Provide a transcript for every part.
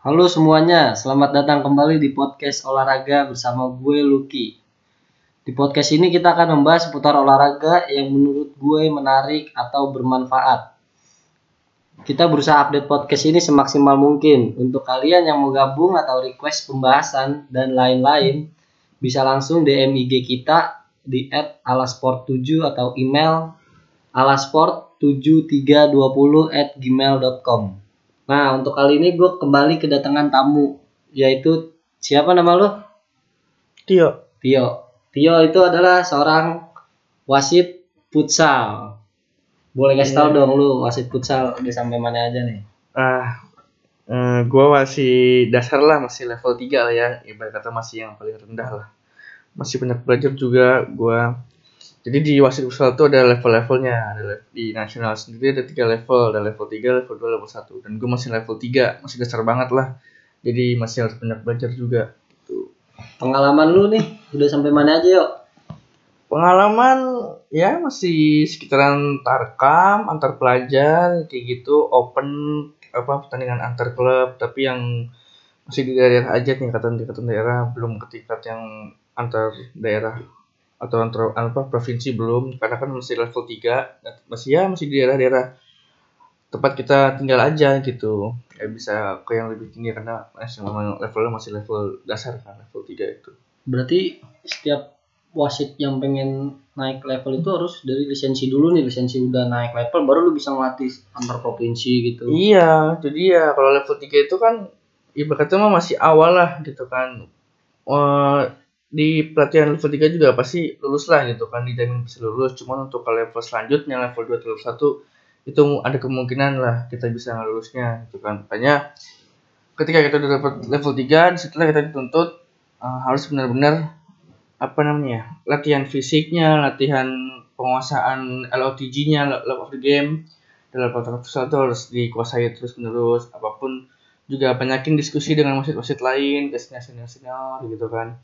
Halo semuanya, selamat datang kembali di podcast olahraga bersama gue Lucky. Di podcast ini kita akan membahas seputar olahraga yang menurut gue menarik atau bermanfaat. Kita berusaha update podcast ini semaksimal mungkin. Untuk kalian yang mau gabung atau request pembahasan dan lain-lain, bisa langsung DM IG kita di @alasport7 atau email alasport7320 at gmail.com. Nah, untuk kali ini gue kembali kedatangan tamu, yaitu siapa nama lu? Tio. Tio. Tio itu adalah seorang wasit futsal. Boleh kasih tahu Iya. dong lu wasit futsal udah sampai mana aja nih? Ah, eh, gua masih dasar lah, masih level 3 lah ya. Ibarat kata masih yang paling rendah lah. Masih banyak belajar juga gua. Jadi di wasit futsal itu ada level-levelnya. Ada di nasional sendiri ada tiga level, ada level 3, level 2, level 1. Dan gua masih level 3, masih dasar banget lah. Jadi masih harus banyak belajar juga. Pengalaman lu nih udah sampai mana aja yuk? Pengalaman ya masih sekitaran tarkam, antar pelajar kayak gitu, open apa pertandingan antar klub, tapi yang masih di daerah aja tingkatan tingkatan daerah, belum ke tingkat yang antar daerah atau antar apa provinsi belum, karena kan masih level 3, masih ya masih di daerah-daerah tempat kita tinggal aja gitu. Ya bisa ke yang lebih tinggi karena masih memang levelnya masih level dasar kan, level 3 itu. Berarti setiap wasit yang pengen naik level itu harus dari lisensi dulu nih, lisensi udah naik level baru lu bisa ngelatih antar provinsi gitu. Iya, jadi ya kalau level 3 itu kan ibaratnya mah masih awal lah gitu kan. Eh, di pelatihan level 3 juga pasti lulus lah gitu kan, dijamin bisa lulus. Cuman untuk ke level selanjutnya level 2 atau level 1 itu ada kemungkinan lah kita bisa lulusnya gitu kan. Makanya ketika kita udah dapat level 3, di situlah kita dituntut eh, harus benar-benar apa namanya latihan fisiknya, latihan penguasaan LOTG-nya, love of the game, dalam futsal itu harus dikuasai terus menerus apa pun juga banyakin diskusi dengan wasit-wasit lain ke senior senior gitu kan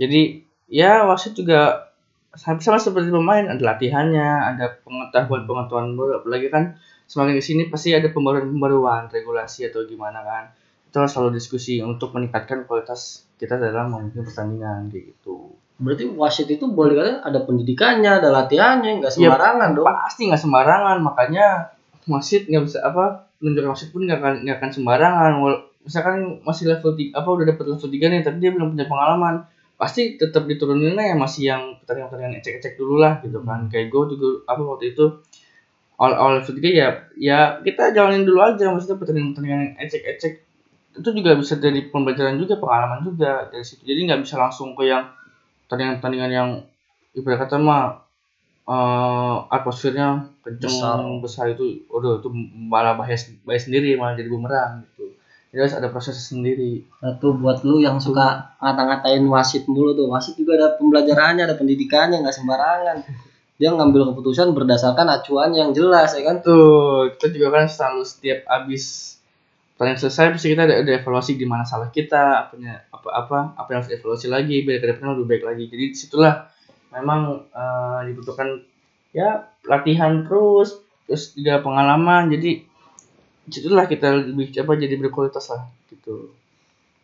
jadi ya wasit juga sama sama seperti pemain ada latihannya ada pengetahuan pengetahuan baru apalagi kan semakin di sini pasti ada pembaruan pembaruan regulasi atau gimana kan. Itu harus selalu diskusi untuk meningkatkan kualitas kita dalam memimpin pertandingan gitu. Berarti wasit itu boleh kata ada pendidikannya, ada latihannya, nggak Iya, sembarangan dong. pasti nggak sembarangan makanya wasit nggak bisa apa menunjukkan wasit pun nggak akan nggak akan sembarangan. Misalkan masih level tiga apa udah dapat level 3 nih tapi dia belum punya pengalaman pasti tetap dituruninnya ya masih yang pertandingan-pertandingan ecek-ecek dulu lah gitu kan. Kayak gue juga apa waktu itu awal level 3 ya ya kita jalanin dulu aja. Maksudnya pertandingan-pertandingan yang ecek-ecek itu juga bisa jadi pembelajaran juga pengalaman juga dari situ. Jadi nggak bisa langsung ke yang pertandingan-pertandingan yang ibarat kata mah eh atmosfernya kenceng besar. itu udah itu malah bahaya bahaya sendiri malah jadi bumerang harus ada proses sendiri Satu buat lu yang suka ngata-ngatain wasit mulu tuh. Wasit juga ada pembelajarannya, ada pendidikannya, nggak sembarangan. Dia ngambil keputusan berdasarkan acuan yang jelas ya kan. tuh kita juga kan selalu setiap abis pertandingan selesai pasti kita ada, ada evaluasi di mana salah kita apanya apa apa apa yang harus evaluasi lagi biar ke depannya lebih baik lagi jadi di situlah memang eh, dibutuhkan ya latihan terus terus juga pengalaman jadi di situlah kita lebih apa jadi berkualitas lah gitu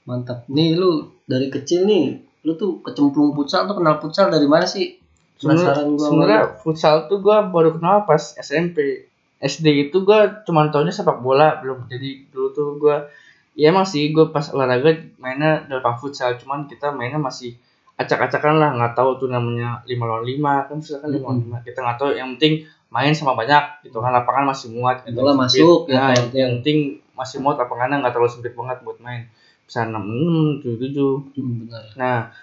Mantap. Nih lu dari kecil nih, lu tuh kecemplung futsal tuh kenal futsal dari mana sih? Penasaran Sebenarnya gua. sebenarnya futsal tuh gua baru kenal pas SMP. SD itu gua cuma taunya sepak bola, belum jadi dulu tuh gua ya emang sih gua pas olahraga mainnya dalam futsal, cuman kita mainnya masih acak-acakan lah, nggak tahu tuh namanya lima lawan lima kan futsal kan lima lawan lima. Kita nggak tahu yang penting main sama banyak gitu kan lapangan masih muat gitu. Bola masuk, ya, Nah, yang, penting. yang penting masih muat lapangannya nggak terlalu sempit banget buat main. Bisa enam enam tujuh tujuh. Hmm. Nah,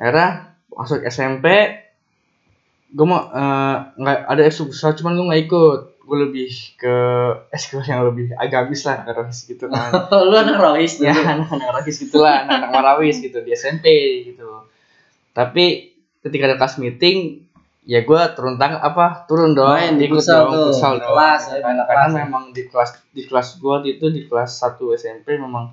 akhirnya masuk SMP, gue mau eh, nggak ada ekskul cuman gue nggak ikut. Gue lebih ke ekskul yang lebih agamis lah, agamis gitu kan. lu anak rawis ya, dulu. anak-anak rawis gitulah, anak-anak marawis gitu di SMP gitu. Tapi ketika ada kelas meeting, ya gue turun tang apa? Turun dong Main di futsal dong futsal dong. kelas, ya, karena, memang di kelas di kelas gue itu di kelas 1 SMP memang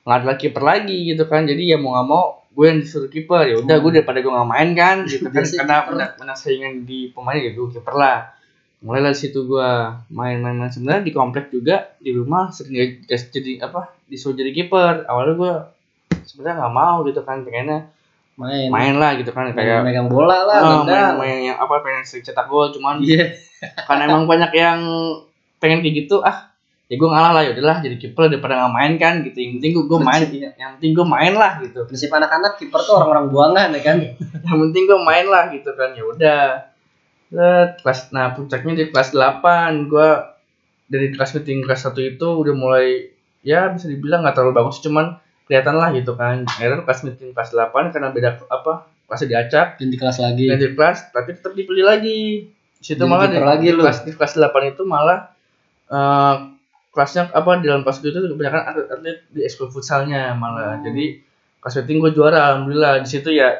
nggak ada kiper lagi gitu kan. Jadi ya mau nggak mau gue yang disuruh kiper. Ya udah gue daripada gue nggak main kan gitu kan. Karena menang, menang saingan di pemain ya gue kiper lah. Mulai dari situ gua main-main sebenarnya di komplek juga di rumah sering jadi apa? Disuruh jadi kiper. Awalnya gua sebenarnya nggak mau gitu kan pengennya main. Main lah gitu kan kayak megang bola lah oh, main, main yang apa pengen sering cetak gol cuman iya. karena emang banyak yang pengen kayak gitu ah ya gue ngalah lah ya udahlah jadi kiper daripada nggak main kan gitu. Yang penting gue gue main Prinsip, yang penting gue main lah gitu. Prinsip anak-anak kiper tuh orang-orang buangan ya kan? Yang penting gue main lah gitu kan ya udah. Kelas nah puncaknya di kelas 8 gue dari kelas meeting kelas 1 itu udah mulai ya bisa dibilang nggak terlalu bagus cuman kelihatan lah gitu kan. Akhirnya kelas meeting kelas 8 karena beda apa kelasnya diacak ganti kelas lagi. Ganti kelas tapi tetap dipilih lagi. Situ malah di, lagi di kelas di kelas 8 itu malah eh kelasnya apa di dalam kelas itu kebanyakan atlet, atlet di ekskul futsalnya malah. Oh. jadi kelas meeting gue juara alhamdulillah. Di situ ya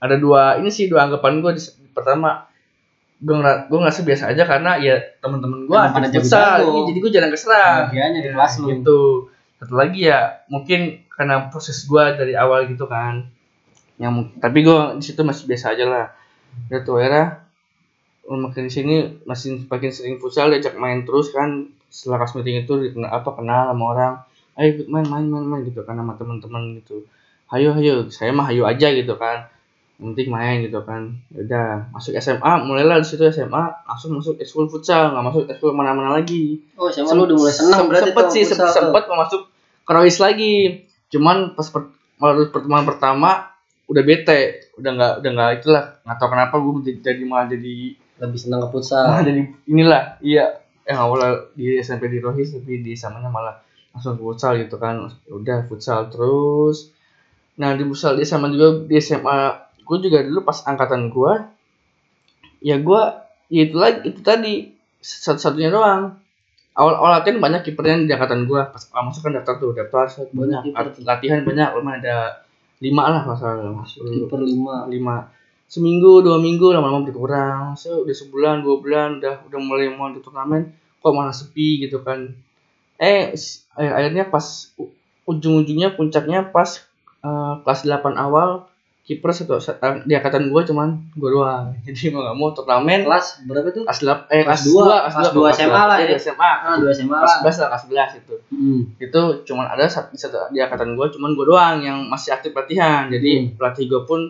ada dua ini sih dua anggapan gue pertama. Gue ngerasa gue ngerasa biasa aja karena ya teman-teman gue atlet futsal. jadi gue jarang keserang. Bagiannya di kelas lu. Gitu satu lagi ya mungkin karena proses gua dari awal gitu kan. Yang tapi gua di situ masih biasa aja lah. Udah tuh era makin di sini masih makin sering futsal diajak main terus kan. Setelah kelas meeting itu apa kenal sama orang. Ayo main main main main gitu kan sama teman-teman gitu. Ayo ayo saya mah ayo aja gitu kan penting main gitu kan. Ya udah masuk SMA mulailah di situ SMA langsung masuk ekskul futsal nggak masuk ekskul mana-mana lagi. Oh sama lu udah mulai senang Sem- berarti sempet sih tuh. sempet mau masuk ke Royce lagi. Cuman pas per, pertemuan pertama udah bete. Udah nggak udah nggak itulah. Nggak tahu kenapa gue jadi, jadi malah jadi lebih senang ke malah futsal jadi inilah iya. Yang awalnya di SMP di Rohis tapi di samanya malah langsung ke futsal gitu kan. Udah futsal terus. Nah di futsal di SMA juga di SMA gue juga dulu pas angkatan gue ya gue ya itu lagi itu tadi satu-satunya doang. Awal awal latihan banyak kipernya di angkatan gue pas masuk kan daftar tuh daftar Banyak banyak kiper. latihan banyak lumayan ada lima lah masalah kiper lima. Lima. Seminggu dua minggu lama-lama berkurang so udah sebulan dua bulan udah udah mulai mau di turnamen kok malah sepi gitu kan. Eh eh, akhirnya pas ujung-ujungnya puncaknya pas eh, kelas 8 awal kiper satu sat- di angkatan gua cuman gua doang. Jadi mau gak mau turnamen kelas berapa tuh? kelas 8 eh Kelas dua, 2 kelas dua SMA lah ya. SMA ah dua SMA kelas 11 lah kelas 11 itu. Hmm. itu cuman ada satu, satu di angkatan gue cuman gue doang yang masih aktif latihan. Jadi Hmm. pelatih gue pun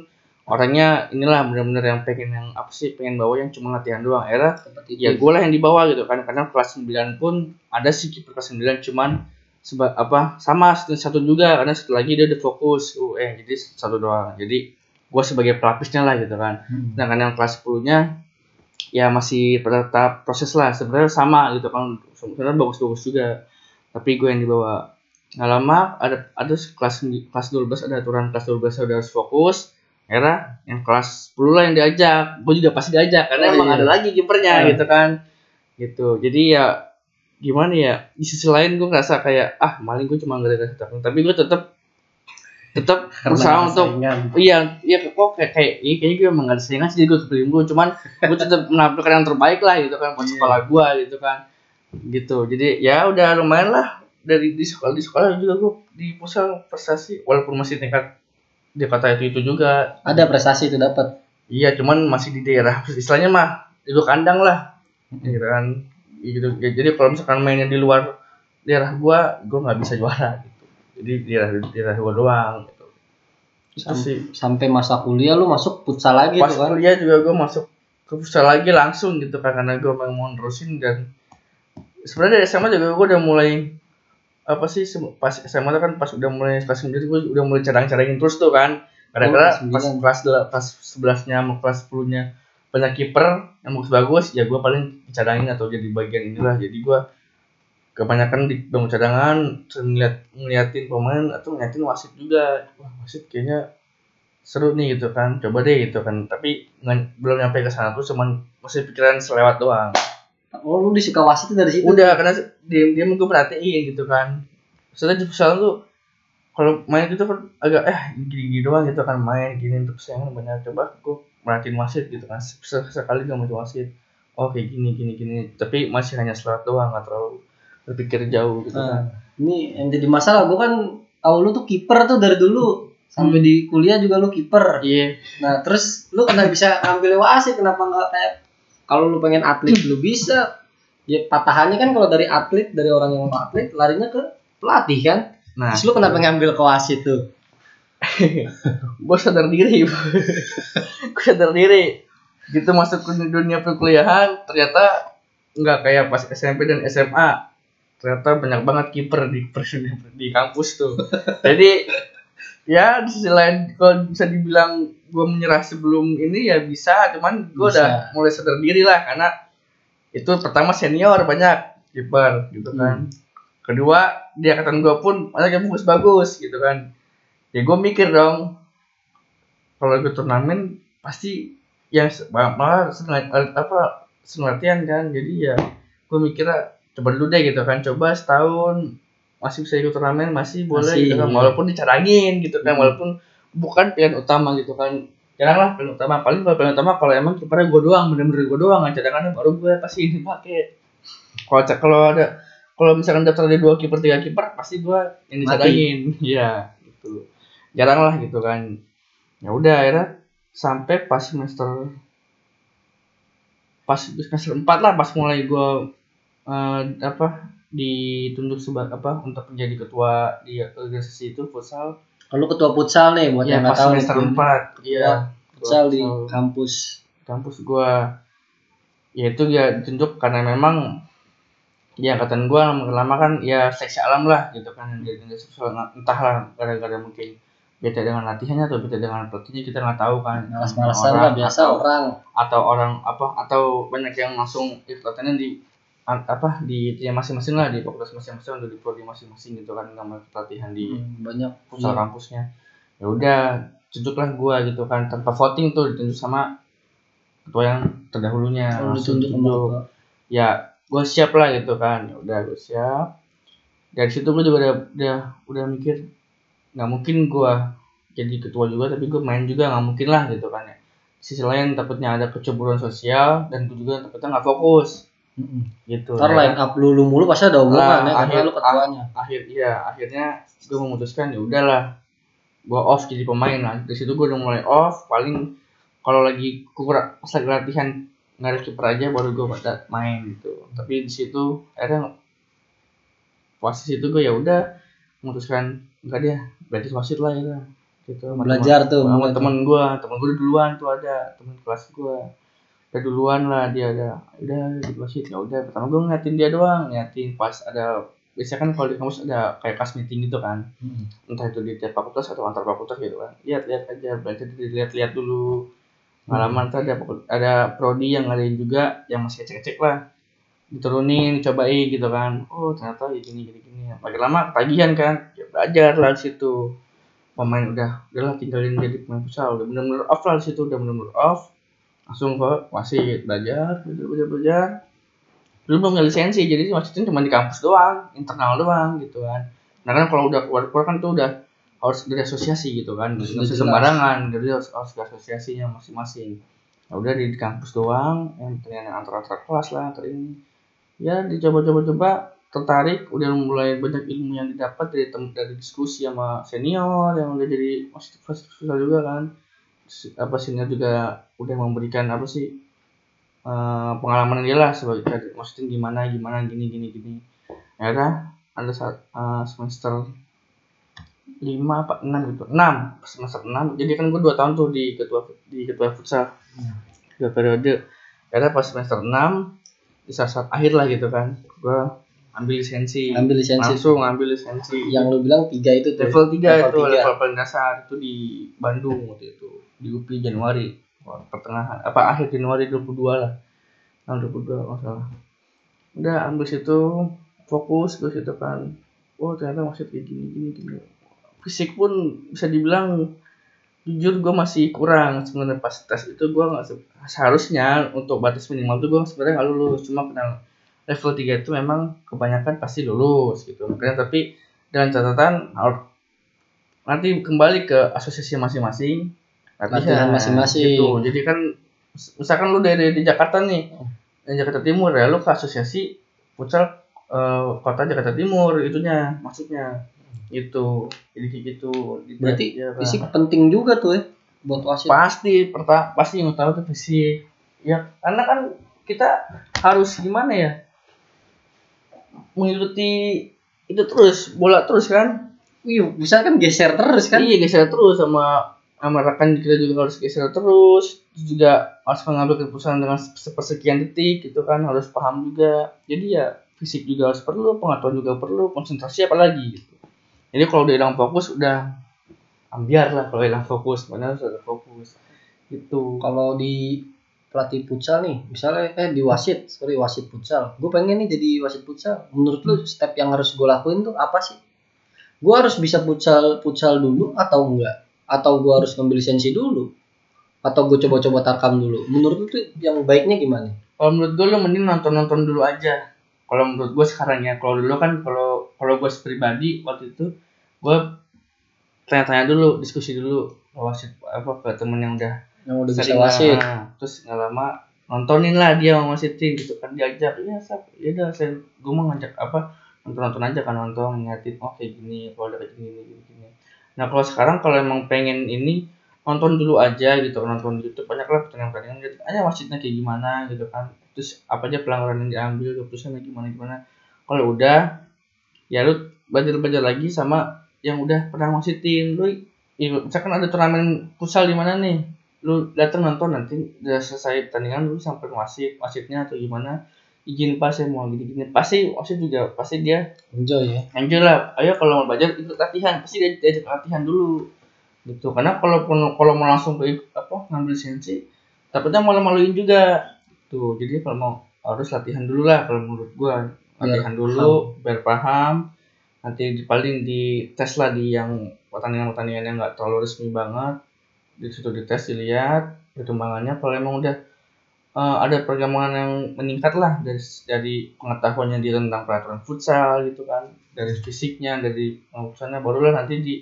orangnya inilah benar-benar yang pengen yang apa sih pengen bawa yang cuma latihan doang. Era ya gue lah yang dibawa gitu kan. Karena kelas 9 pun ada sih kiper kelas 9 cuman seba, apa sama satu, juga karena satu lagi dia udah fokus UN jadi satu doang. Jadi gue sebagai pelapisnya lah gitu kan. Hmm. sedangkan yang kelas 10 nya ya masih pada tahap proses lah. Sebenarnya sama gitu kan sebenarnya bagus-bagus juga. Tapi gue yang dibawa. Nggak lama ada ada kelas kelas 12 ada aturan kelas 12 udah harus fokus. Era yang kelas 10 lah yang diajak. Gue juga pasti diajak karena Oh, emang iya. ada lagi kipernya Hmm. gitu kan. Gitu. Jadi ya gimana ya di sisi lain gue ngerasa kayak ah maling gue cuma dikasih tahu tapi gue tetap tetap berusaha untuk saingan. iya iya kok kayak kayak iya, kayaknya gue emang gak ada saingan sih jadi gue kepilih gue cuman gue tetap menampilkan yang terbaik lah gitu kan buat Iya. sekolah gue gitu kan. Gitu. Jadi ya udah lumayan lah. Dari di sekolah di sekolah juga gue di pusat prestasi walaupun masih tingkat di kota itu itu juga. Ada prestasi itu dapat iya cuman masih di daerah istilahnya mah itu kandang lah. Gitu kan gitu. Ya, jadi kalau misalkan mainnya di luar daerah gua gua nggak bisa juara gitu. Jadi di daerah daerah gua doang gitu. Itu Sam- sih. sampai masa kuliah lu masuk futsal lagi pas tuh kan? kuliah juga gue masuk ke futsal lagi langsung gitu kan karena gue memang mau nerusin dan sebenarnya dari SMA juga gue udah mulai apa sih pas SMA tuh kan pas udah mulai kelas 9 gue udah mulai cadang-cadangin terus tuh kan. Kadang-kadang Oh, kelas pas 9. kelas del- pas 11 nya sama kelas 10 nya banyak kiper yang bagus-bagus ya gue paling dicadangin atau jadi bagian inilah. Jadi gue kebanyakan di bangku cadangan ngeliat ngeliatin pemain atau ngeliatin wasit juga. Wah wasit kayaknya seru nih gitu kan. Coba deh gitu kan. Tapi belum nyampe ke sana tuh cuman masih pikiran selewat doang. Oh lu disuka wasit dari situ? Udah karena dia dia gue perhatiin gitu kan. Soalnya di futsal tuh kalau main gitu kan agak eh gini, gini doang gitu kan main gini untuk sayang banyak coba gue merhatiin wasit gitu kan Sek- sekali gak mau wasit. Oh kayak gini gini gini. Tapi masih hanya selewat doang nggak terlalu berpikir jauh gitu Nah, kan. ini yang jadi masalah. Gua kan tahu lu tuh kiper tuh dari dulu. Sampai Hmm. di kuliah juga lu kiper. Iya. Nah terus lu kenapa bisa ambil wasit? Kenapa nggak kayak kalau lu pengen atlet lu bisa. Ya patahannya kan kalau dari atlet dari orang yang mau atlet larinya ke pelatih kan nah. Terus lu kenapa ngambil ke wasit tuh gue sadar diri. Gue sadar diri. Gitu masuk ke dunia perkuliahan ternyata nggak kayak pas SMP dan SMA ternyata banyak banget kiper di di kampus tuh. Jadi ya di sisi lain kalau bisa dibilang gue menyerah sebelum ini ya bisa. Cuman gue udah mulai sadar diri lah karena itu pertama senior banyak kiper gitu kan kedua di angkatan gue pun yang bagus-bagus gitu kan. Ya gue mikir dong kalau ikut turnamen pasti yang malah sengat, apa senlatihan kan. Jadi ya gue mikirnya coba dulu deh gitu kan. Coba setahun masih bisa ikut turnamen masih boleh Masih, gitu kan. Iya. walaupun dicarangin gitu kan. Hmm. walaupun bukan pilihan utama gitu kan. Jarang lah pilihan utama. Paling kalau pilihan utama kalau emang kipernya gue doang bener-bener gue doang kan. Cadangannya baru gue pasti ini pakai. Kalau kalau ada kalau misalkan daftar ada dua kiper tiga kiper pasti gue yang Mati. dicadangin iya gitu. Jarang lah gitu kan. Ya udah akhirnya sampai pas semester pas semester 4 lah pas mulai gue eh, apa ditunjuk sebagai apa untuk menjadi ketua di organisasi itu futsal. Kalau ketua futsal nih buat ya yang pas nggak tahu semester nih, 4 iya futsal di kampus. Kampus gua. Ya itu ya ditunjuk karena memang ya angkatan gua lama kan ya seleksi alam lah gitu kan. Jadi entahlah gara-gara mungkin beda dengan latihannya atau beda dengan pelatihnya kita nggak tahu kan. Malas-malasan Orang lah biasa atau, orang. atau orang apa atau banyak yang langsung ikut latihannya di apa di ya masing-masing lah di fakultas masing-masing atau di prodi masing-masing gitu kan nggak mau latihan di Hmm, banyak pusat kampusnya. Ya udah tunjuklah gua gitu kan tanpa voting tuh ditunjuk sama ketua yang terdahulunya kalau langsung ditunjuk ya gue siap lah gitu kan. Ya udah gue siap. Dari situ gue juga udah udah udah mikir nggak mungkin gua jadi ketua juga tapi gue main juga nggak mungkin lah gitu kan ya. Sisi lain takutnya ada kecemburuan sosial dan gue juga takutnya nggak fokus. Gitu Ntar Ya line up lu, lu mulu pasti ada hubungan Lah, ya akhir- lu ketuanya. akhir iya akhirnya gue memutuskan ya udahlah gue off jadi pemain lah. Dari situ gue udah mulai off paling kalau lagi kurang pas lagi latihan nggak ada kiper aja baru gue pada main gitu. Tapi di situ akhirnya posisi itu gue ya udah memutuskan enggak deh belajar wasit lah ya gitu. Sama Belajar tuh, teman- sama tuh. temen gue temen gue duluan tuh ada temen kelas gue udah duluan lah dia ada udah jadi wasit. Ya udah pertama gue ngeliatin dia doang ngeliatin pas ada biasanya kan kalau di kampus ada kayak class meeting gitu kan. Mm. entah itu di tiap fakultas atau antar fakultas gitu kan. Lihat lihat aja belajar dilihat lihat dulu pengalaman tuh ada ada prodi yang ngadain juga yang masih cek cek lah. Diturunin dicobain gitu kan. Oh ternyata ya gini gini gini. Makin lama ketagihan kan. Ya belajar lah situ. Pemain udah udahlah tinggalin jadi pemain futsal. Udah bener-bener off lah situ udah bener-bener off. Langsung ke wasit belajar belajar belajar belajar. Dulu belum lisensi jadi wasitnya cuma di kampus doang internal doang gitu kan. Nah kan kalau udah keluar keluar kan tuh udah harus dari asosiasi gitu kan. Nggak bisa sembarangan jadi harus harus ke asosiasinya masing-masing. Ya udah di kampus doang yang ternyata antar antar kelas lah antar ini. Ya dicoba-coba-coba tertarik udah mulai banyak ilmu yang didapat dari tem dari diskusi sama senior yang udah jadi futsal juga kan. Apa senior juga udah memberikan apa sih eh, pengalaman dia lah sebagai maksudnya gimana gimana gini gini gini. Ya ada saat eh, semester lima apa enam gitu. Enam semester enam. Jadi kan gue dua tahun tuh di ketua di ketua futsal. Dua periode. Udah pas semester enam di saat saat akhir lah gitu kan gue ambil lisensi. Ambil lisensi. langsung ambil lisensi. Yang lu bilang tiga itu tuh. level 3 Level itu tiga. level paling dasar itu di Bandung waktu itu. Di UPI Januari. Pertengahan apa akhir Januari 22 lah. Tahun 22 kalau nggak salah. Udah ambil situ fokus ke situ kan oh ternyata masih kayak gini gini gini fisik pun bisa dibilang jujur gue masih kurang sebenarnya pas tes itu gue nggak se- seharusnya untuk batas minimal tuh gue sebenarnya nggak lulus cuma kenal level 3 itu memang kebanyakan pasti lulus gitu makanya tapi dengan catatan nanti kembali ke asosiasi masing-masing Latihan masing-masing. gitu. jadi kan mis- misalkan lu dari di Jakarta nih dari Jakarta Timur ya lu ke asosiasi futsal eh, kota Jakarta Timur itunya maksudnya gitu. Jadi kayak gitu. Berarti Ya, fisik penting juga tuh ya buat wasit. pasti pertama pasti yang utama tuh fisik. Ya karena kan kita harus gimana ya? Mengikuti itu terus bola terus kan? Iya, bisa kan geser terus kan? iya geser terus sama sama rekan kita juga harus geser terus. Terus juga harus mengambil keputusan dengan sepersekian detik gitu kan harus paham juga. Jadi ya fisik juga harus perlu pengetahuan juga perlu konsentrasi apalagi gitu jadi kalau udah hilang fokus udah ambiar lah kalau hilang fokus mana harus ada fokus gitu Kalau di pelatih futsal nih, misalnya eh di wasit, sorry wasit futsal. Gue pengen nih jadi wasit futsal. Menurut lu step yang harus gue lakuin tuh apa sih? Gue harus bisa futsal futsal dulu atau enggak? Atau gue harus ngambil lisensi dulu? Atau gue coba-coba tarkam dulu? Menurut lu tuh yang baiknya gimana? kalau menurut gue lo mending nonton nonton dulu aja kalau menurut gue sekarang ya kalau dulu kan kalau kalau gue pribadi waktu itu gue tanya-tanya dulu diskusi dulu wasit apa ke temen yang udah Yang udah bisa wasit. lah. terus nggak lama nontonin lah dia mau wasitin gitu kan diajak iya sap ya udah saya gue mau ngajak apa nonton nonton aja kan nonton ngeliatin oh kayak gini kalau ada kayak gini gini gini nah kalau sekarang kalau emang pengen ini nonton dulu aja gitu nonton di YouTube banyak lah pertandingan pertandingan gitu aja wasitnya kayak gimana? Gitu kan. Terus apa aja pelanggaran yang diambil keputusannya gimana gimana? Kalau udah ya lu belajar belajar lagi sama yang udah pernah wasitin lu ya, misalkan ada turnamen futsal di mana nih lu datang nonton nanti udah selesai pertandingan lu sampai wasit wasitnya atau gimana izin pas saya mau gini gini pasti wasit juga pasti dia Enjoy ya. Anjir lah, ayo kalau mau belajar ikut latihan, pasti dia diajak latihan dulu. Gitu. Karena kalau kalau mau langsung ke apa ngambil lisensi, takutnya malu-maluin juga. Tuh, jadi kalau mau harus latihan dulu lah kalau menurut gua. Latihan dulu biar paham. Nanti di, paling di tes lah di yang pertandingan-pertandingan yang nggak terlalu resmi banget. Di situ dites dilihat perkembangannya kalau emang udah eh, ada perkembangan yang meningkat lah dari dari pengetahuannya dia tentang peraturan futsal gitu kan dari fisiknya dari pengurusannya barulah nanti di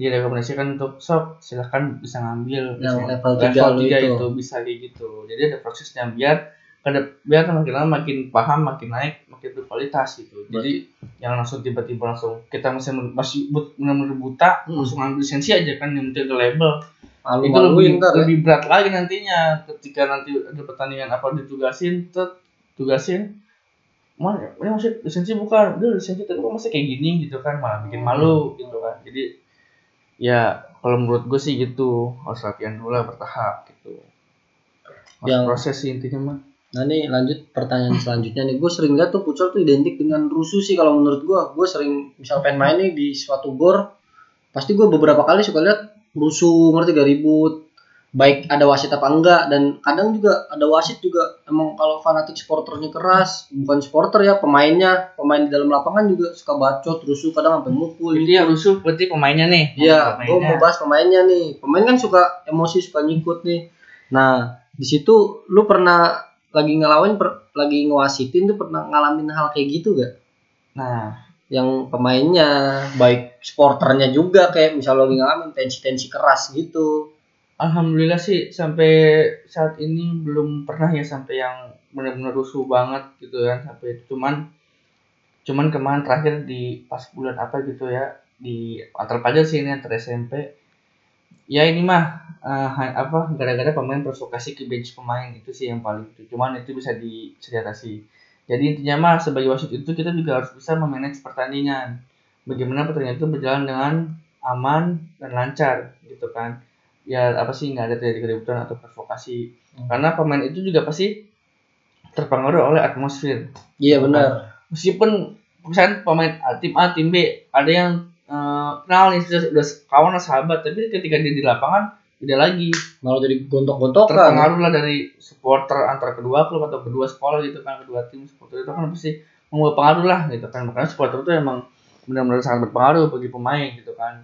direkomendasikan untuk sok silahkan bisa ngambil Yang misalnya level tiga lu tiga itu. itu bisa kayak gitu jadi ada prosesnya biar kada biar makin lama makin paham makin naik makin berkualitas gitu. Jadi yang langsung tiba-tiba langsung kita masih masih but- benar-benar buta Hmm. langsung ambil lisensi aja kan yang penting ada label. Itu lebih ntar ya. lebih berat lagi nantinya. Ketika nanti ada pertandingan apa ditugasin tet tugasin mana ini masih lisensi bukan? Udah lisensi tapi kok masih kayak gini? Gitu kan malah bikin malu gitu kan. Jadi ya kalau menurut gue sih gitu. Harus latihan dulu lah bertahap gitu. Harus Yang- proses sih intinya mah Nah nih lanjut pertanyaan selanjutnya nih. Gue sering lihat tuh futsal tuh identik dengan rusuh sih kalau menurut gue. Gue sering misal pengen main nih di suatu gor, pasti gue beberapa kali suka lihat rusuh, ngerti gak ribut. Baik ada wasit apa enggak dan kadang juga ada wasit juga emang kalau fanatik supporternya keras, bukan supporter ya pemainnya, pemain di dalam lapangan juga suka bacot, rusuh kadang sampai mukul. jadi yang rusuh berarti pemainnya nih Iya, gue mau bahas pemainnya nih. Pemain kan suka emosi, suka nyikut nih. Nah, di situ lu pernah lagi ngelawan, per- lagi ngewasitin tuh pernah ngalamin hal kayak gitu gak? nah Yang pemainnya, baik sporternya juga kayak misal lagi ngalamin tensi-tensi keras gitu. Alhamdulillah sih sampai saat ini belum pernah ya sampai yang benar-benar rusuh banget gitu kan sampai cuman cuman kemarin terakhir di pas bulan apa gitu ya di antar pelajar sih ini antar SMP ya ini mah eh, ha- apa gara-gara pemain provokasi ke bench pemain itu sih yang paling itu. Cuman itu bisa di bisa diatasi jadi intinya mah sebagai wasit itu kita juga harus bisa memanage pertandingan. Bagaimana pertandingan itu berjalan dengan aman dan lancar gitu kan. Ya apa sih nggak ada terjadi keributan atau provokasi. Hmm. karena pemain itu juga pasti terpengaruh oleh atmosfer. Iya benar. meskipun misalnya pemain A, tim A tim B ada yang eh, kenal nih sudah, sudah kawan atau sahabat. Tapi ketika dia di lapangan beda lagi. Malah jadi gontok-gontokan. terpengaruh lah dari supporter antara kedua klub atau kedua sekolah gitu kan kedua tim supporter itu kan pasti membawa pengaruh lah gitu kan. Makanya supporter itu emang benar-benar sangat berpengaruh bagi pemain gitu kan.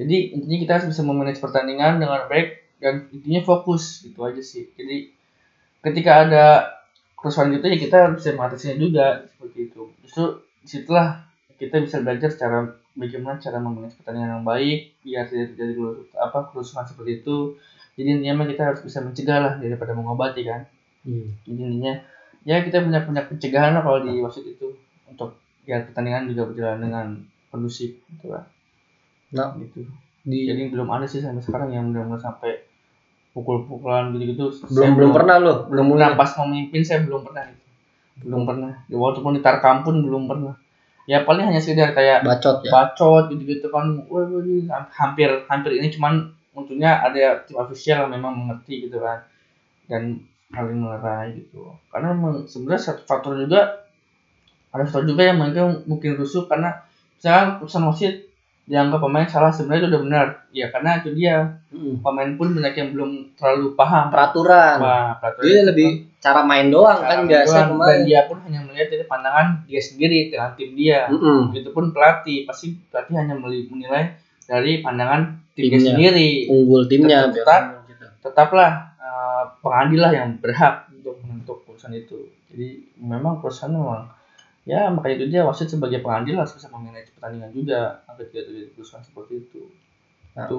Jadi intinya kita harus bisa memanage pertandingan dengan baik dan intinya fokus gitu aja sih. Jadi ketika ada kerusuhan gitu ya kita bisa mengatasinya juga seperti itu. Justru di situlah kita bisa belajar cara bagaimana cara memanage pertandingan yang baik biar tidak terjadi apa kerusuhan seperti itu. Jadi intinya kita harus bisa mencegah lah daripada mengobati kan? Hmm. jadi intinya ya kita punya punya pencegahan lah kalau di wasit itu. Untuk biar pertandingan juga berjalan dengan kondusif gitu lah. Nah, gitu. di jadi belum ada sih sampai sekarang yang benar-benar sampai pukul-pukulan gitu-gitu. Belum belum pernah lo belum pernah. pas memimpin saya belum pernah belum pernah. Ya, walaupun di tarkam pun belum pernah ya paling hanya sekedar kayak bacot ya. bacot gitu-gitu kan. Wah wah, ini hampir hampir ini cuman untungnya ada tim official yang memang mengerti gitu kan. Dan saling melerai gitu. Karena sebenarnya satu faktor juga ada faktor juga yang mungkin mungkin rusuh karena misalkan keputusan wasit dianggap pemain salah sebenarnya itu udah benar ya karena itu dia Mm. pemain pun banyak yang belum terlalu paham peraturan Wah, peraturan dia itu lebih cara main doang cara kan biasa doang. dan dia pun hanya melihat dari pandangan dia sendiri dengan tim dia Mm-mm. Begitupun pelatih, pasti pelatih hanya menilai dari pandangan timnya Timnya. sendiri. unggul timnya Tetap-. Tetaplah uh, pengadil lah yang berhak untuk menentuk keputusan itu. Jadi memang perusahaan memang ya makanya itu dia wasit sebagai pengadil harus bisa memanage pertandingan juga agar tidak terjadi kerusuhan seperti itu. Nah. Itu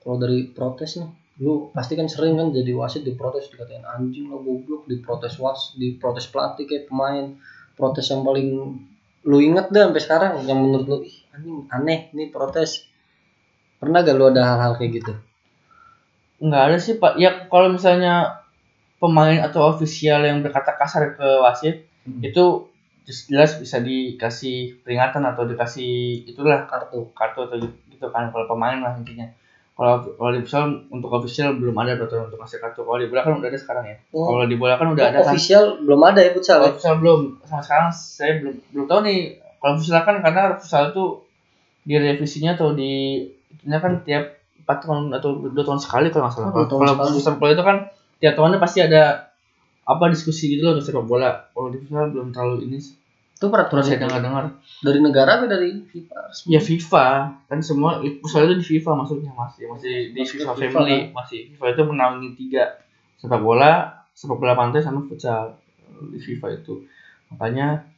kalau dari protes nih lu pasti kan sering kan jadi wasit diprotes dikatain anjing lah goblok diprotes was diprotes pelatih kayak pemain protes yang paling lu inget deh sampai sekarang yang menurut lu ih anjing aneh nih protes pernah gak lu ada hal-hal kayak gitu nggak ada sih pak. Ya kalau misalnya pemain atau ofisial yang berkata kasar ke wasit Hmm. itu jelas bisa dikasih peringatan atau dikasih itulah kartu kartu atau gitu, kan kalau pemain lah intinya. Kalau kalau di futsal untuk official belum ada peraturan untuk ngasih kartu. Kalau di bola kan udah ada sekarang ya. Oh. kalau di bola kan udah ada kan. Official belum ada ya futsal kalau ya? futsal belum. Sama sekarang saya belum belum tahu nih. Kalau futsal kan karena futsal itu di revisinya atau di itunya kan tiap empat tahun atau dua tahun sekali kalau nggak salah. Oh, kalau futsal itu kan tiap tahunnya pasti ada apa diskusi gitu loh sepak bola? Kalau di futsal belum terlalu ini itu peraturan saya dengar dengar. Dari negara apa dari FIFA? Ya FIFA. Kan semua pusat itu di FIFA maksudnya masih masih di FIFA, FIFA, Family. masih FIFA itu menaungi tiga. Sepak bola sepak bola pantai sama futsal di FIFA itu. Makanya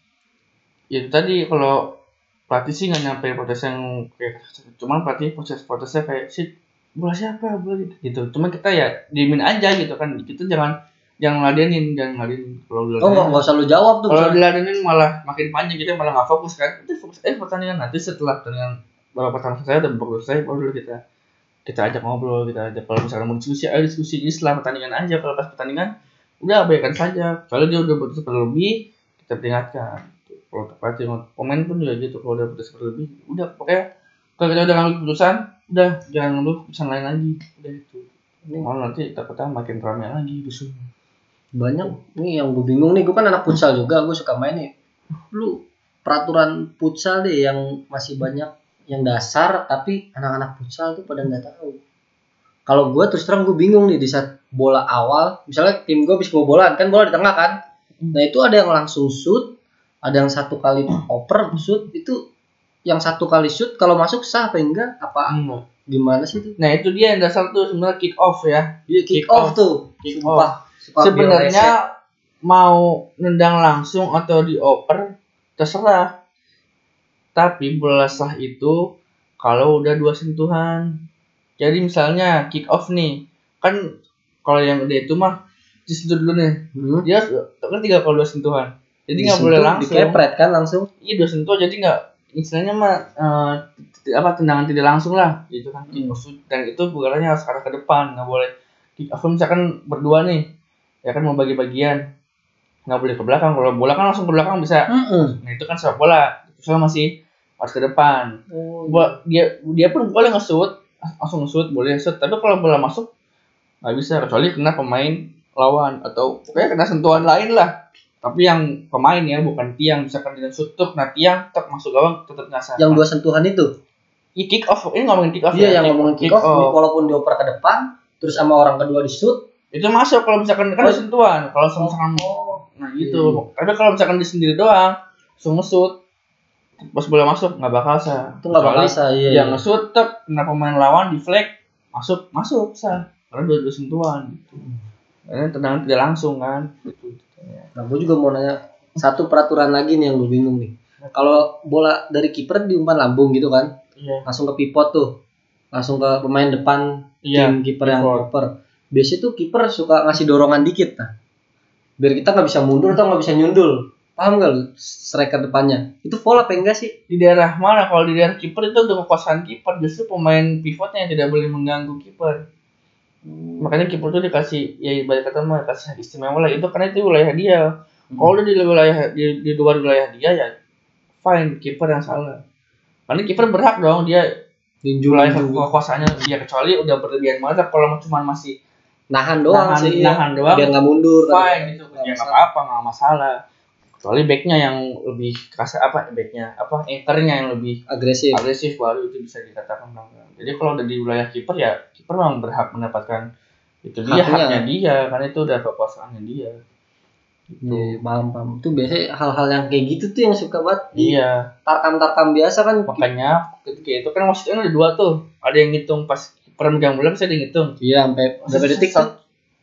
ya itu tadi kalau pelatih sih nggak nyampe protes yang kayak cuman pelatih proses protesnya kayak sih bola siapa? Bola gitu gitu. Cuman kita ya diemin aja gitu kan. Kita jangan jangan ngeladenin jangan ngeladenin. Kalau oh nggak nggak usah lu jawab tuh kalau diladenin malah makin panjang kita malah nggak fokus kan? Itu fokus. Eh pertandingan nanti setelah pertandingan babak pertama selesai dan babak selesai baru dulu kita kita ajak ngobrol kita ajak kalau misalnya mau diskusi ayo diskusi jadi setelah pertandingan aja. Kalau pas pertandingan udah abaikan saja. Kalau dia udah putus berlebih kita peringatkan. Kalau pelatih pemain pun juga gitu kalau udah putus berlebih udah pokoknya kalau kita udah ngambil keputusan udah jangan ngambil keputusan lain lagi. Udah itu malah nanti takutnya makin ramai lagi rusuhnya banyak nih yang gue bingung nih gue kan anak futsal juga gue suka main nih lu peraturan futsal deh yang masih banyak yang dasar tapi anak-anak futsal tuh pada nggak tahu kalau gue terus terang gue bingung nih di saat bola awal misalnya tim gue bisa bola kan bola di tengah kan nah itu ada yang langsung shoot ada yang satu kali oper shoot itu yang satu kali shoot kalau masuk sah apa enggak apa Hmm. gimana sih itu Nah itu dia yang dasar tuh sebenarnya kick off ya. dia kick, Kick off, off. tuh Kick Sumpah. Reset. Sebenarnya mau nendang langsung atau dioper terserah. Tapi bola sah itu kalau udah dua sentuhan. Jadi misalnya kick off nih, kan kalau yang udah itu mah disentuh dulu nih. Hmm. Dia kan tiga kalau dua sentuhan. Jadi nggak boleh langsung. dikepret kan langsung Iya dua sentuh jadi nggak istilahnya mah t- apa tendangan tidak langsung lah gitu kan Hmm. dan itu bolanya harus arah ke depan nggak boleh kick off misalkan berdua nih ya kan mau bagi bagian nggak boleh ke belakang. Kalau bola kan langsung ke belakang bisa. Mm-mm. nah itu kan sepak bola. Soalnya masih harus ke depan. Oh, Bola- dia dia pun boleh nge-shoot. Langsung nge-shoot boleh shoot tapi kalau bola masuk nggak bisa. Kecuali kena pemain lawan atau pokoknya kena sentuhan lain lah. Tapi yang pemain ya bukan tiang. Misalkan dia shoot tuh kena tiang tetap masuk gawang tetap ngasah yang dua sentuhan itu? Iya kick off. Ini ngomongin kick off Iya ya? yang ngomongin kick off, off. walaupun dioper ke depan, terus sama orang kedua di shoot. Itu masuk kalau misalkan kan ada Oh. sentuhan kalau misalkan nah gitu tapi kalau misalkan dia sendiri doang nge-shoot pas bola masuk nggak bakal sah Itu nggak bakal sah, iya. yang nge-shoot tek, kena pemain lawan di flag masuk masuk sah karena dua dua sentuhan gitu. Karena tendangan tidak langsung kan gitu. Nah, gue juga mau nanya satu peraturan lagi nih yang gue bingung nih. Kalau bola dari kiper diumpan lambung gitu kan, Iya. langsung ke pivot tuh, langsung ke pemain depan Iya. tim kiper yang pivot. Biasanya tuh kiper suka ngasih dorongan dikit nah. Biar kita nggak bisa mundur atau nggak bisa nyundul. Paham gak lu striker depannya? Itu foul apa enggak sih? Di daerah mana kalau di daerah kiper itu untuk kekuasaan kiper justru pemain pivotnya yang tidak boleh mengganggu kiper. makanya kiper tuh dikasih ya ibarat kata mah kasih istimewa lah itu karena itu wilayah dia kalau udah di wilayah di, di luar wilayah dia ya fine kiper yang salah karena kiper berhak dong dia Junjung wilayah kekuasaannya dia kecuali udah berlebihan banget kalau cuma masih Nahan doang nahan, sih. iya. nahan doang Biar nggak mundur. fine gitu ya nggak apa-apa nggak masalah kecuali backnya yang lebih kasar apa backnya apa anchornya yang lebih Agresif. agresif baru itu bisa dikatakan pelanggaran. Jadi kalau udah di wilayah kiper ya kiper memang berhak mendapatkan itu dia Haknya. haknya dia karena itu udah kekuasaannya dia. Gitu. Iya, paham paham. Itu biasanya hal-hal yang kayak gitu tuh yang suka banget. Iya, Tarkam-tarkam biasa kan. makanya ketika itu kan wasitnya ada dua tuh. Ada yang ngitung pas megang bola bisa dia ngitung. Iya, sampai berapa detik tuh?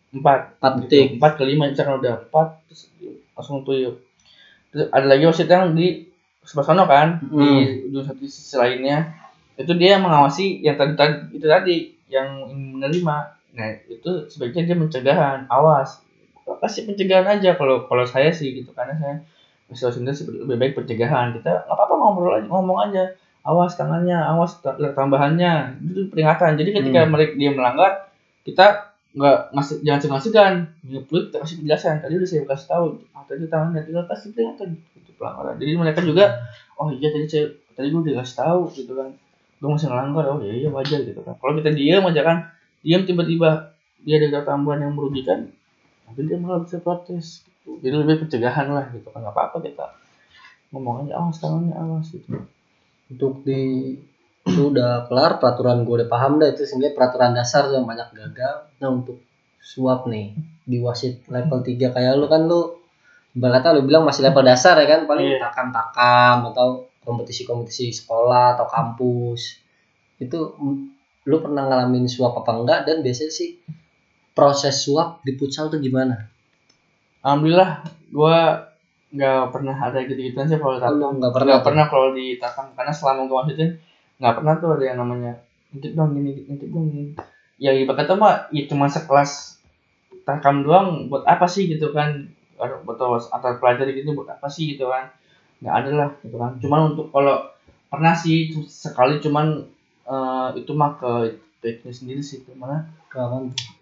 Empat. Empat Gitu. detik. Empat ke lima misalkan udah empat terus langsung tuyul. Terus ada lagi wasit yang di sebelah sana kan Hmm. di ujung satu sisi lainnya itu dia mengawasi yang tadi tadi itu tadi yang menerima nah itu sebaiknya dia pencegahan awas kasih pencegahan aja kalau kalau saya sih gitu karena saya sendiri sih lebih baik pencegahan kita nggak apa-apa ngobrol aja ngomong aja awas tangannya awas ta- tambahannya. Itu peringatan. Jadi ketika Hmm. mereka dia melanggar kita nggak ngasih jangan segan-segan ngeplut kita kasih penjelasan. Tadi udah saya kasih tahu ah, tadi tangannya tinggal kasih peringatan. Itu pelanggaran. Jadi mereka juga oh iya tadi saya tadi gue udah kasih tahu gitu kan. Gue masih ngelanggar. Oh iya iya wajar gitu kan. Kalau kita diam aja kan diam tiba-tiba dia ada tambahan yang merugikan tapi dia malah bisa protes gitu. jadi lebih pencegahan lah gitu kan. Nggak apa-apa kita ngomong aja awas tangannya awas gitu Untuk di itu udah kelar peraturan gue udah paham dah itu sebenarnya peraturan dasar yang banyak gagal. Nah untuk suap nih di wasit level 3 kayak lu kan lu ibaratnya lu bilang masih level dasar ya kan paling Iya. takam-takam atau kompetisi-kompetisi sekolah atau kampus itu lu pernah ngalamin suap apa enggak dan biasanya sih proses suap di futsal tuh gimana? alhamdulillah gue nggak pernah ada gitu-gituan sih kalau lu nggak pernah nggak pernah kalau di takam karena selama gue wasitin nggak pernah tuh ada yang namanya ngintip dong gini ngintip dong gini. Ya ibarat kata mah ya cuma sekelas takam doang buat apa sih? gitu kan. Awas- antar pelajar gitu buat apa sih? gitu kan. Nggak ada lah gitu kan. Cuman untuk kalau pernah sih sekali cuman eh, itu mah ke backnya sendiri sih itu mana.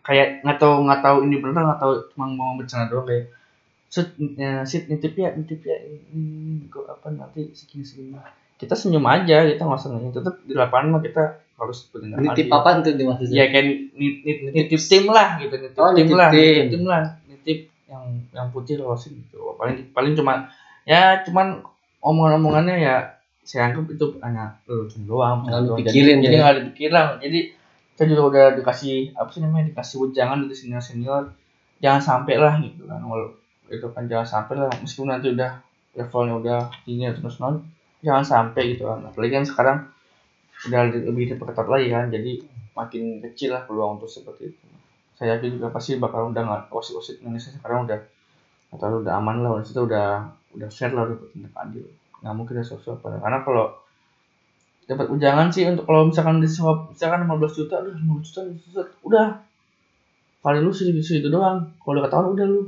Kayak nggak tahu nggak tahu ini bener nggak tahu cuma mau bercanda doang kayak sit ya, sit nitip ya nitip ya ini kok apa nanti segini segini. Kita senyum aja kita nggak usah nanya. Tetap di lapangan mah kita harus bertindak Nitip apa tuh dimaksudnya? ya kayak nit, nit, nitip tim lah gitu. Nitip Oh, tim nitip lah tim. nitip tim lah. Nitip yang yang putih loh sih gitu. Paling paling cuma ya cuman omongan-omongannya ya saya anggap itu hanya lelucon doang Nggak lu Jadi- pikirin jadi ya. nggak dipikir lah. Jadi kita juga udah dikasih apa sih namanya dikasih wejangan dari senior senior jangan sampai lah gitu kan. Walau itu kan jangan sampai lah meskipun nanti udah levelnya udah tinggi terus non jangan sampai gitu kan. Apalagi kan sekarang udah lebih- diperketat lagi kan jadi makin kecil lah peluang untuk seperti itu. Saya yakin juga pasti bakal udah nggak wasit wasit Indonesia sekarang udah atau udah aman lah wasit udah udah fair lah udah bertindak adil nggak mungkin ada sosok karena kalau dapat ujangan sih untuk kalau misalkan di swap misalkan 15 juta udah 15 juta, 15 juta udah. Paling lu segitu segitu doang. Kalau udah ketahuan udah lu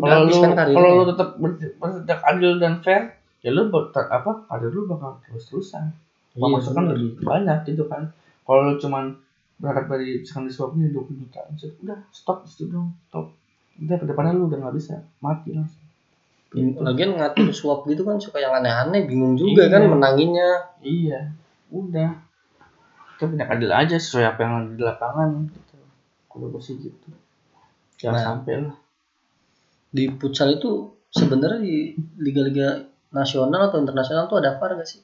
kalau lu kan kalau lu tetap ber- bertindak adil dan fair ya lu ber- apa karir lu bakal terus terusan Iya, pemasukan bener. lebih banyak gitu kan kalau lu cuman berharap dari misalkan di swapnya 20 juta udah stop di situ dong stop udah ke depannya lu udah nggak bisa mati langsung Gitu. Lagian ngatur suap gitu kan suka yang aneh-aneh, bingung juga kan Iya. menanginnya. Iya, udah. Kita tindak adil aja sesuai apa yang ada di lapangan gitu. Kalau gue sih gitu. Jangan Nah. sampai lah. Di futsal itu sebenarnya di liga-liga nasional atau internasional tuh ada VAR gak sih?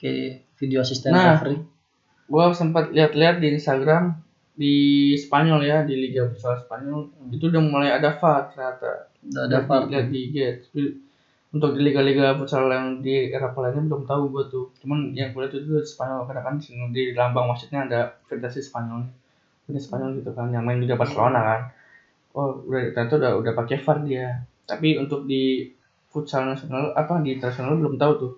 Kayak video asisten Nah. referee. Gue sempat lihat-lihat di Instagram di Spanyol ya di Liga Futsal Spanyol itu udah mulai ada VAR ternyata Udah ada VAR. di, lihat di IG. Untuk di liga-liga futsal yang di Eropa lainnya belum tahu gue tuh cuman yang gue lihat itu di Spanyol karena kan di lambang wasitnya ada Federasi Spanyol ini Spanyol gitu kan yang main Liga Barcelona kan oh udah ternyata udah udah pakai VAR dia. Tapi untuk di futsal nasional apa di internasional belum tahu tuh.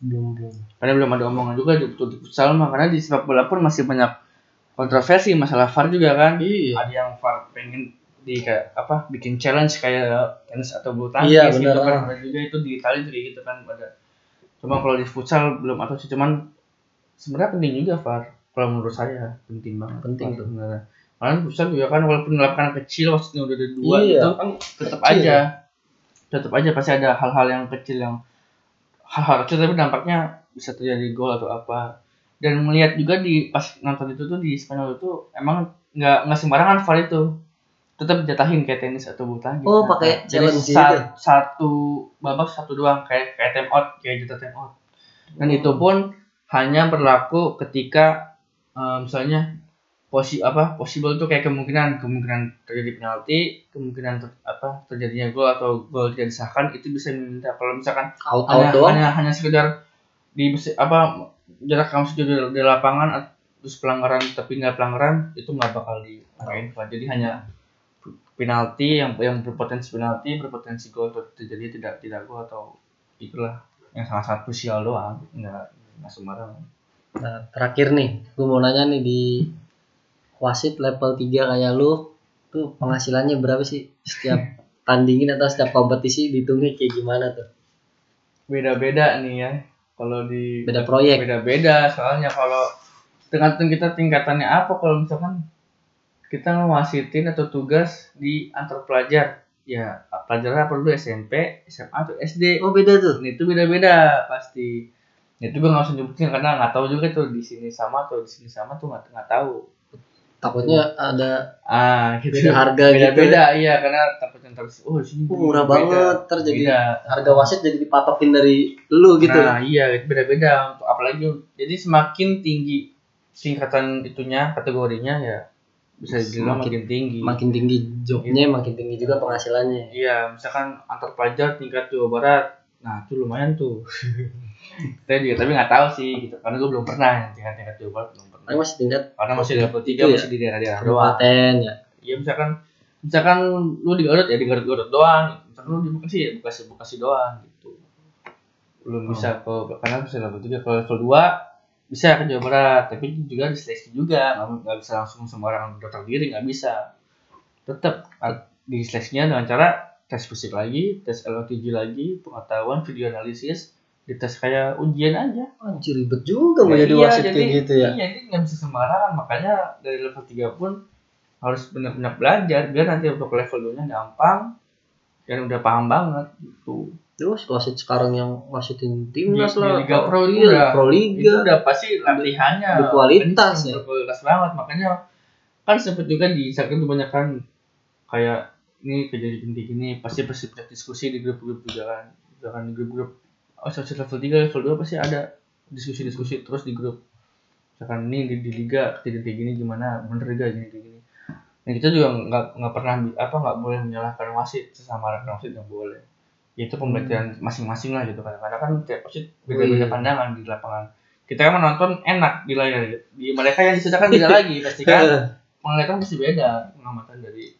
Belum belum. karena belum ada omongan juga di, untuk di futsal mah. Karena di sepak bola pun masih banyak kontroversi masalah VAR juga kan. Iya. ada yang VAR pengen di kayak apa bikin challenge kayak tenis atau bulu tangkis Iya, gitu kan. Ada juga itu di Italia juga gitu kan pada cuma kalau di futsal belum atau sih. Cuman sebenarnya penting juga VAR kalau menurut saya penting banget Penting VAR sebenarnya Karena futsal juga kan walaupun lapangan kecil wasitnya udah ada dua Iya, gitu kan tetap kecil. aja. tetap aja pasti ada hal-hal yang kecil yang hal-hal kecil tapi dampaknya bisa terjadi gol atau apa. Dan melihat juga di pas nonton itu tuh di Spanyol itu emang nggak nggak sembarangan VAR itu. Tetap jatahin kayak tenis atau bulu tangkis Oh, Nah, pakai jadi challenge sa- gitu? satu babak satu doang kayak kayak time out kayak jatah time out. Dan itu pun hanya berlaku ketika eh, misalnya posi apa possible itu kayak kemungkinan kemungkinan terjadi penalti kemungkinan ter- apa terjadinya gol atau gol tidak disahkan itu bisa minta kalau misalkan out out hanya doang? hanya hanya sekedar di apa jarak kamu segitu di, di lapangan terus pelanggaran tapi nggak pelanggaran itu nggak bakal dimain. Jadi hanya penalti yang yang berpotensi penalti berpotensi gol terjadi tidak tidak gol atau itulah yang salah satu sial doang nggak nggak sembarangan. Nah, terakhir nih, gue mau nanya nih di wasit level 3 kayak lu, tuh penghasilannya berapa sih setiap tandingin atau setiap kompetisi dihitungnya kayak gimana tuh? beda-beda nih ya kalau di Beda proyek. beda-beda soalnya kalau tergantung kita tingkatannya apa kalau misalkan kita ngewasitin atau tugas di antar pelajar ya pelajar apa dulu SMP SMA atau SD Oh beda tuh. ini itu beda-beda pasti itu gue nggak usah nyebutin karena nggak tahu juga tuh di sini sama atau di sini sama tuh nggak nggak tahu Takutnya ada ah gitu Beda harga gitu beda-beda iya karena takutnya ntar oh sini oh, murah beda. banget, terjadi Beda. harga wasit jadi dipatokin dari lu gitu. Nah, iya itu beda-beda untuk apalagi jadi semakin tinggi tingkatan itunya kategorinya ya bisa dibilang Semakin- makin tinggi. Makin tinggi jobnya, makin tinggi juga penghasilannya. Iya, misalkan antar pelajar tingkat Jawa Barat. Nah, itu lumayan tuh. Saya juga tapi nggak tahu sih gitu karena gue belum pernah tingkat tingkat Jawa Barat belum Ini masih tingkat Karena masih level 3 Itu ya? masih di daerah-daerah kabupaten ya. Iya, misalkan misalkan lu di Garut ya di Garut-Garut doang. Misalkan lu di Bekasi ya Bekasi Bekasi doang gitu. Belum Oh. bisa ke karena bisa level 3 kalau level 2 bisa ke Jawa Barat tapi juga diseleksi juga nggak bisa langsung sembarang daftar diri nggak bisa tetap diseleksinya dengan cara tes fisik lagi tes LOTG lagi pengetahuan video analisis dites kayak ujian aja Anjir ribet juga mau Ya, jadi iya, wasit jadi, kayak gitu ya. Iya, jadi nggak bisa sembarangan. Makanya dari level 3 pun harus benar-benar belajar biar nanti untuk level 2 nya gampang dan udah paham banget gitu. Terus wasit sekarang yang wasitin Di, timnas di lah. Liga Pro itu iya, udah Pro itu Liga. udah pasti latihannya berkualitas ya. berkualitas banget. Makanya kan sempet juga di Instagram kebanyakan kayak ini kejadian penting ini pasti pasti diskusi di grup-grup juga kan. Bahkan di grup-grup oh wasit level 3 level 2 pasti ada diskusi-diskusi terus di grup. Misalkan ini di, di liga kejadian kayak gini gimana bener gak gini kayak gini. Dan kita juga nggak nggak pernah apa nggak boleh menyalahkan wasit sesama rekan wasit nggak boleh. Ya, itu pembelajaran masing-masing lah gitu kan. Karena kan tiap wasit beda-beda pandangan di lapangan. Kita kan menonton enak di layar. Di mereka yang disediakan beda lagi pasti kan? Penglihatan pasti beda pengamatan dari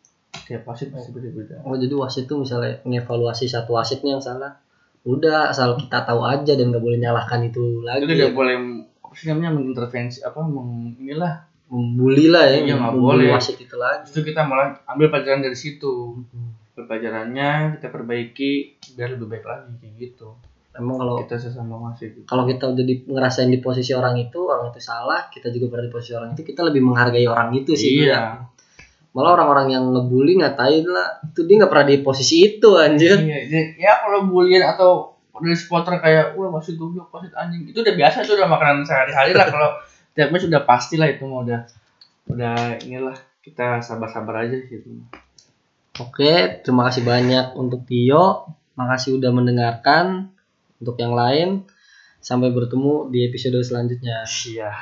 tiap wasit pasti beda-beda. Oh jadi wasit tuh misalnya mengevaluasi satu wasit nih yang salah, udah asal kita tahu aja dan nggak boleh nyalahkan itu lagi. itu tidak boleh apa sih namanya mengintervensi apa meng, inilah Membuli lah ya, Iya, nggak boleh. wasit itu lagi. itu kita malah ambil pelajaran dari situ pelajarannya kita perbaiki biar lebih baik lagi kayak gitu Emang kalau kita sesama wasit gitu. kalau kita udah di, ngerasain di posisi orang itu, orang itu salah, kita juga pernah di posisi orang itu, kita lebih menghargai orang itu sih. iya Malah orang-orang yang ngebully ngatain lah, itu dia nggak pernah di posisi itu anjir. iya iya. ya kalau bulian atau dari supporter kayak wah wasit goblok wasit anjing itu udah biasa itu udah makanan sehari-hari lah kalau tiap match udah pasti lah itu mah udah udah inilah kita sabar-sabar aja gitu Oke, terima kasih banyak untuk Tio. Makasih udah mendengarkan. Untuk yang lain, sampai bertemu di episode selanjutnya. iya